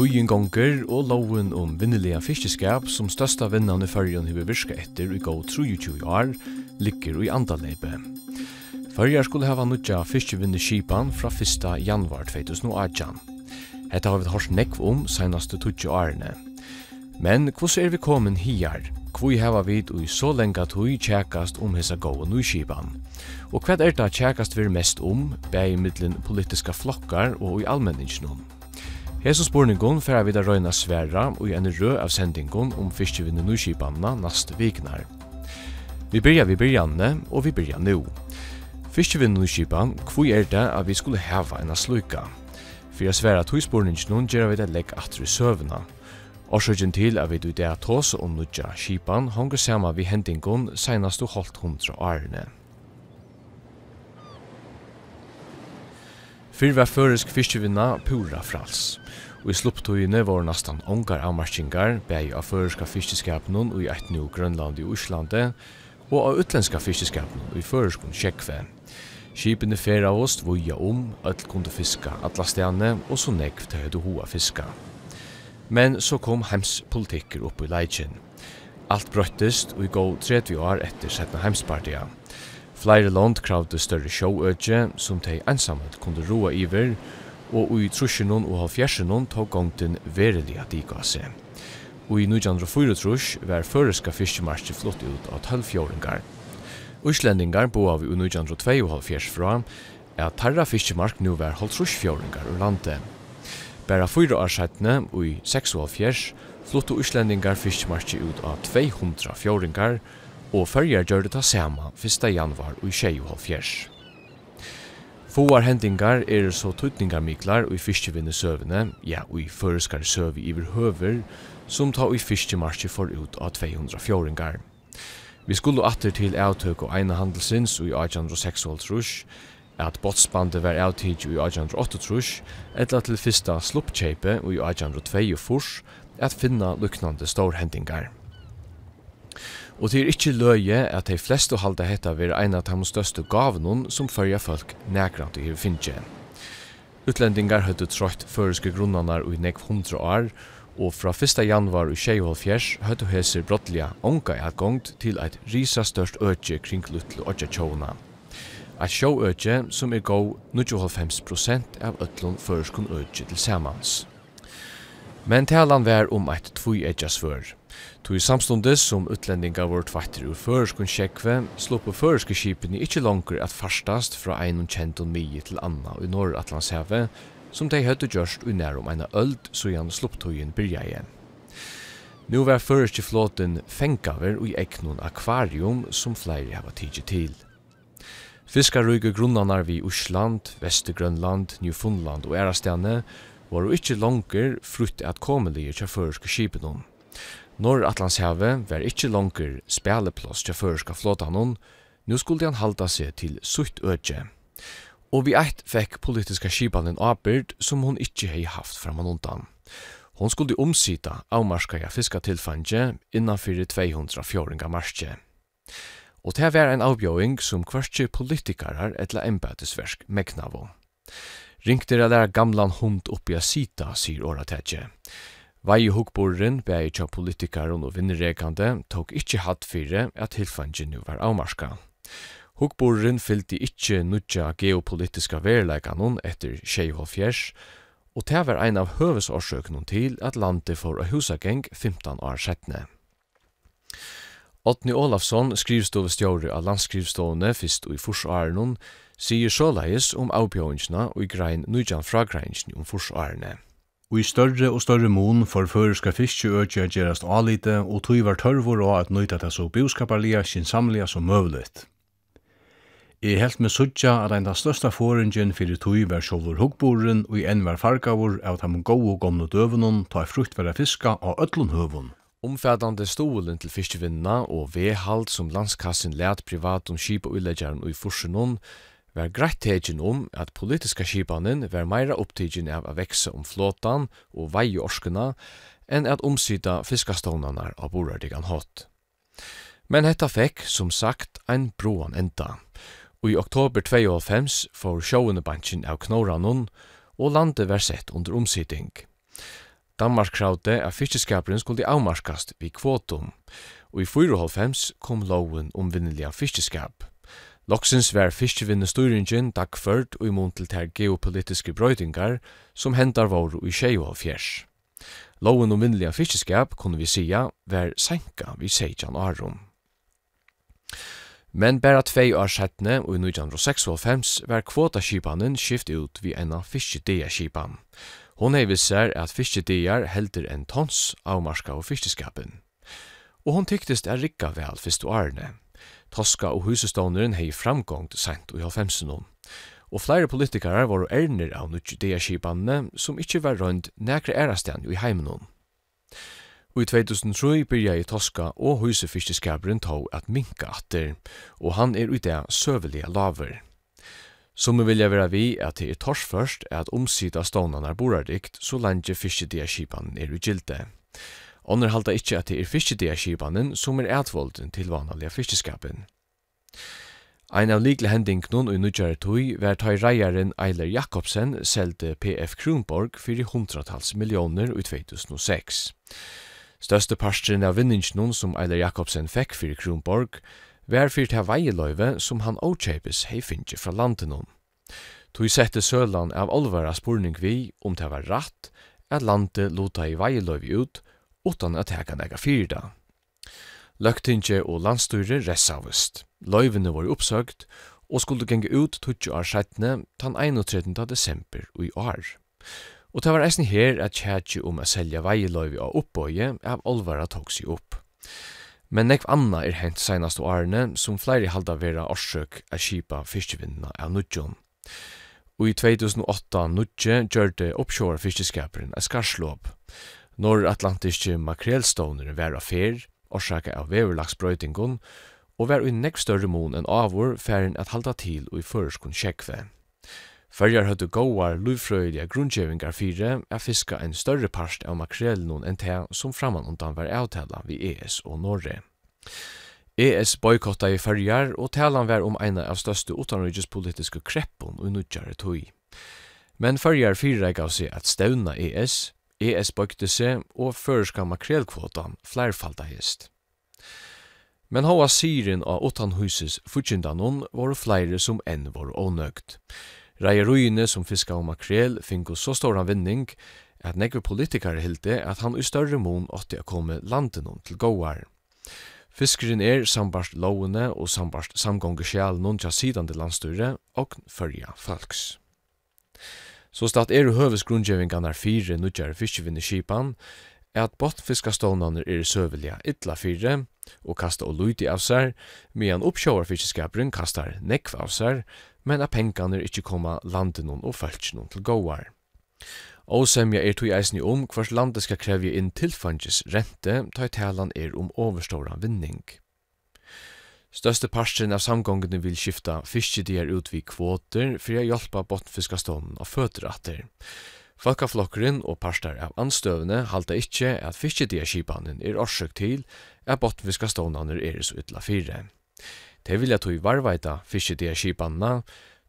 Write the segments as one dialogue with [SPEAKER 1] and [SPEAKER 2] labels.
[SPEAKER 1] Tøyen gonger og loven om vinnelige fiskeskap som største vinnene i fyrjen hver virka etter i gå 23 år ligger i andaleipe. Fyrjar skulle hava nutja fiskevinneskipan fra 1. januar 2018. Hetta har vi hørt nekv om seinaste 20 årene. Men hvordan er vi kommet hier? hvor hava vi i så lenge tui tjekast om hessa góa nyskipan. Og hva er det tjekast vi mest om, bæg i middelen politiska flokkar og i allmenningsnum? Hesa spurningun fer vi da røyna sværa og i en rød av sendingun om fiskevinne nyskipanna neste viknar. Vi byrja vi byrjanne, og vi byrja nu. Fiskevinne og hvor er det at vi skulle hava enn sluka? Fyrir a sværa tog spurningin gjerra vi det legg atru søvna. Årsøkjen til er vi du det at hos om nødja skipan hongur sama vi hendingon senast du holdt hundra årene. Fyr var føresk fiskevinna pura frals. Og i slupptøyene var nastan ongar avmarskingar, bæg av føreska fiskeskapen og i eit nu Grønland i Uslande, og av utlenska fiskeskapen og i føreskun Kjekve. Skipene fer av oss voja om, öll kunde fiska atla stene, og så nekv til høyde hoa fiska. fiska. Men så kom heimspolitikker opp i leidjen. Alt brøttest og i gå 30 år etter setna heimspartia. Flere land kravde større sjåøtje som de ensamhet kunne roa iver, og i trusjenon og halvfjersenon tog gongten verelig at de ga seg. Og i 1904 trus var føreska fiskemarski flott ut av tølvfjåringar. Uslendingar bo av i 1902 fra, at tarra fiskemark nu var halvtrusfjåringar ur landet. Bara fyra år sættene, og i 6,5, flottu Íslendingar fiskmarki ut av 200 fjóringar, og fyrjar gjør det ta sama 1. januar og i 6,5. Fåar hendingar er så tutningarmiklar og i fiskevinne søvene, ja, og i føreskar søvi iver høver, som ta og i for får ut av 200 fjóringar. Vi skulle atter til avtøk og eina handelsins og i 1806 rush, at botsbandet var avtid i 1838, etla til fyrsta sluppkjeipe i 1842, at finna luknande storhendingar. Og det er ikkje løye at de fleste halda hetta vir ein av de største gavnun som fyrja folk nekrant i finnje. Utlendingar høyde trått føreske grunnanar i nekv hundra år, og fra 1. januar i 2024 høyde heser brottliga onga i til eit risa størst økje kring Luttle og Tjona. Eit sjåøkje som er gau 95% av ötlun føreskun økje til samans. Men talan vær om eit tvoi eidjas før. Tui samstundes som utlendinga vårt tvattir ur føreskun sjekve, sloppu føreske skipene ikkje langer at farstast fra einun kjentun mye til anna i Norr-Atlantshavet, som dei høyde gjørst ui nærum eina øld sujan slopptøyen byrja igjen. Nu var føreske flåten fengaver ui egnon akvarium som flere hava tidsi til. Fiskarøyge grunnanar vi Osland, Vestergrønland, Newfoundland og Erastjane var jo ikkje langer frutt at komelige kja føreske skipenon. Norr-Atlantshavet var ikkje langer speleplass kja føreske flåtanon, nu skulle han halda seg til sutt ødje. Og vi eit fekk politiska skipanen avbyrd som hon ikkje hei haft framan undan. Hon skulle omsida avmarskaja fiskatilfanje innanfyrir 200 fjoringa marskje og det var en avbjøring som kvartje politikarar etla embætisversk megnavo. Ringte det der gamlan hund oppi a sita, sier åratetje. Vei i hukkborren, bei tja politikaren og vinnerekande, tok ikkje hatt fire at tilfangen nu var avmarska. Hukborren fyllte ikkje nudja geopolitiska verleikanon etter 6,5 og det var ein av høvesårsøkene til at landet får a husageng 15 år setne. Otni Olafsson, skrivstovestjóri av landskrivstovene fyrst og i forsvarenon, sier såleis om avbjøringene og i grein nujan fra greinsni om forsvarene.
[SPEAKER 2] Og i større og større mån for føreska fiskeøkja gjerast alite og tog var tørvor og at nøyta det så bioskaparlia kinsamlia som møvlet. Jeg helt med suttja at ein av størsta foringen fyrir tog var sjåvor huggboren og i enn var fargavor av tam gau og gamle døvunon ta fruktværa fiska av ötlun høvun.
[SPEAKER 1] Omfattande stolen til fiskevinna og vehald som landskassen let privatum skip og uleggjeren og i forsenon var greit tegjen om at politiska skipanen var meira opptegjen av å vekse om flåtan og vei orskena enn at omsida fiskastånanar av borardigan hatt. Men hetta fekk, som sagt, ein broan enda. Og i oktober 2005 får sjående av Knoranon, og landet var sett under omsiding. Danmark kravde at fiskeskaperen skulle avmarskast vi kvotum, og i 4,5 kom loven om vinnelige fiskeskap. Loksins var fiskevinnestyringen dagført og imot til ter geopolitiske brøydingar som hendar våru i 6,5. Loven om vinnelige fiskeskap, kunne vi sia, var senka vi 16 arum. Men bara tvei år setne og i 1906 var kvotaskipanen skift ut vi enn fiskedeaskipan, Hon hei visser at fiskedier helder en tons avmarska og fiskeskapen. Og hon tyktist er rikka vel fyrst og arne. Toska og husestånderen hei framgångt sent og i halvfemsenån. Og flere politikere var ærner av nutjudeaskipanene som ikkje var rønd nekre ærastan i heimenon. Og i 2003 byrja i Toska og husefyrsteskabren tog at minka atter, og han er ute av søvelige laver. Som vi vilja vera vi at det er tors først at omsida stånanar borardikt så lenge fiskedia skipanen er ugilde. Onner halda ikkje at det er fiskedia skipanen som er atvolden til vanaliga fiskeskapen. Ein av likle hending nun og nudjare tui var tai reiaren Eiler Jakobsen selte PF Kronborg fyrir hundratals millioner i 2006. Største parstren av vinningsknon som Eiler Jakobsen fekk fyrir Kronborg vær fyrt her veieløyve som han åkjøpes hei finnje fra landet noen. Tui sette Søland av olvara spurning vi om det var ratt at landet lota i veieløyve ut utan at heka nega fyrda. Løgtinge og landstyre ressavust. Løyvene var oppsøkt og skulle genge ut 20 år sættene tan 31. desember i år. Og det var eisen her at tjætje om å selja veiløyve av oppbøye av olvara tog seg opp. Men nekv anna er hent seinaste årene som flere halda vera orsøk a kipa fiskevinnene av nudjon. Og i 2008 nudje gjørte oppsjåra fiskeskaperen a skarslåp. Norr-Atlantiske makrelståner var affær, orsaka av veverlagsbrøytingon, og var i nekv større mon enn avur færen at halda til og i føreskun kjekve. Førjar høttu góar luvfrøyliga grundgjevingar fyrir er fiska en større parst av makrelen enn te som framan undan var avtala vi ES og Norge. ES boykotta i førjar, og talan var om eina av største utanryggespolitiske kreppon og nudjare tui. Men førjar fyrreik av seg at stevna ES, ES bøkte seg, og føreska makrelkvotan flerfalda hist. Men hava syren av utanhuses futsindanon var flere som enn var ånøgt. Reieruine som fiska og makrel finko så stor han vinning at nekve politikare hilde at han i større mån åtti a komme landen om til gåar. Fiskeren er sambarst lovene og sambarst samgånge sjæl noen tja sidan til landstyre og fyrja folks. Så statt er høves grunngjøvingan er fire nudjar fiskevinne skipan, er at botfiskastovnene er søvelige ytla fire og kasta og luti av seg, medan oppsjåarfiskeskaperen kastar nekv av seg, men at pengene ikkje koma landen og følgen til gåar. Og semja er tog eisen i om hvers landet skal krevje inn tilfanges rente, ta i talan er om overståra vinning. Største parten av samgångene vil skifta fiskedier ut vid kvoter for å hjelpe botfiskastånden av føteratter. Folkaflokkeren og parstar av anstøvene halda ikkje at fiskediaskipanen er orsøk til at botviska stånaner er så ytla fire. Det vil jeg tog varvaita fiskediaskipanna,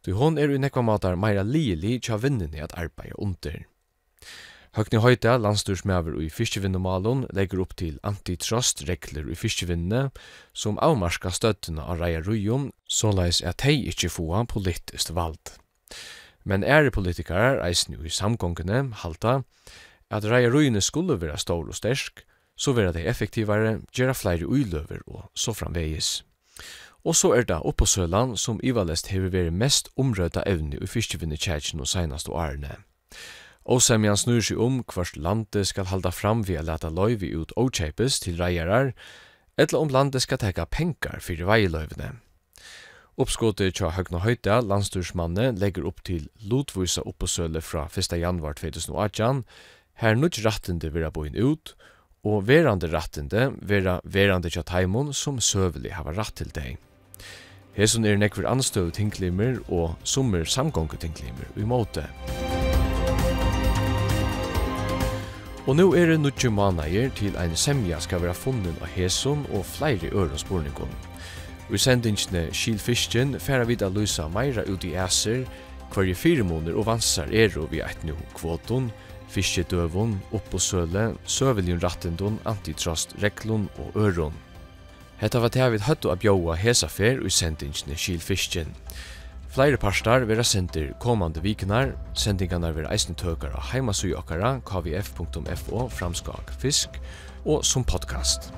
[SPEAKER 1] du hon er unekva matar meira lieli tja i at arbeida under. Høgni Høyta, landstursmæver i fiskevinnumalon, legger opp til antitrust regler i fiskevinnene som avmarska støttene av reia rujum, såleis at hei ikkje få politisk vald. Men ære politikarar, eisen i samgångene, halta, at reia ruine skulle være stor og stersk, så vera det effektivare, gjerra flere uiløver og så framvegis. Og så er det oppå Søland som Ivalest hever vært mest omrøyta evne i fyrstjevinne kjærkjen og seinaste årene. Og som han snur seg om hvort landet skal halda fram ved å leta løyvi ut og til reierar, eller om landet skal teka penkar fyrir veiløyvene. Uppskottet tja Høgna Høyta, landstyrsmannen, legger opp til lotvisa oppåsøle fra 1. januar 2018, her nødt rattende vera boin ut, og verande rattende vera verande tja taimon som søvelig hava ratt til deg. Hesun er nekver anstøv tinklimer og summer samgångu tinklimer i måte. Og nu er det nødt manager til ein semja skal vera funnen av Hesun og flere øren Og i sendingsne Kiel Fisken færa vid a lusa meira ut i æser, i fire måneder og vansar ero vi eit nu kvoton, fiskedøvun, oppåsøle, søveljun rattendun, antitrust, reglun og øron. Hetta var det vi høttu a bjóa hesa fer og i sendingsne Kiel Fisken. Flere parstar vera sendir komande vikunar, sendingarnar vera eisne tøkar av heimasui okkara kvf.fo framskak fisk og som podcast.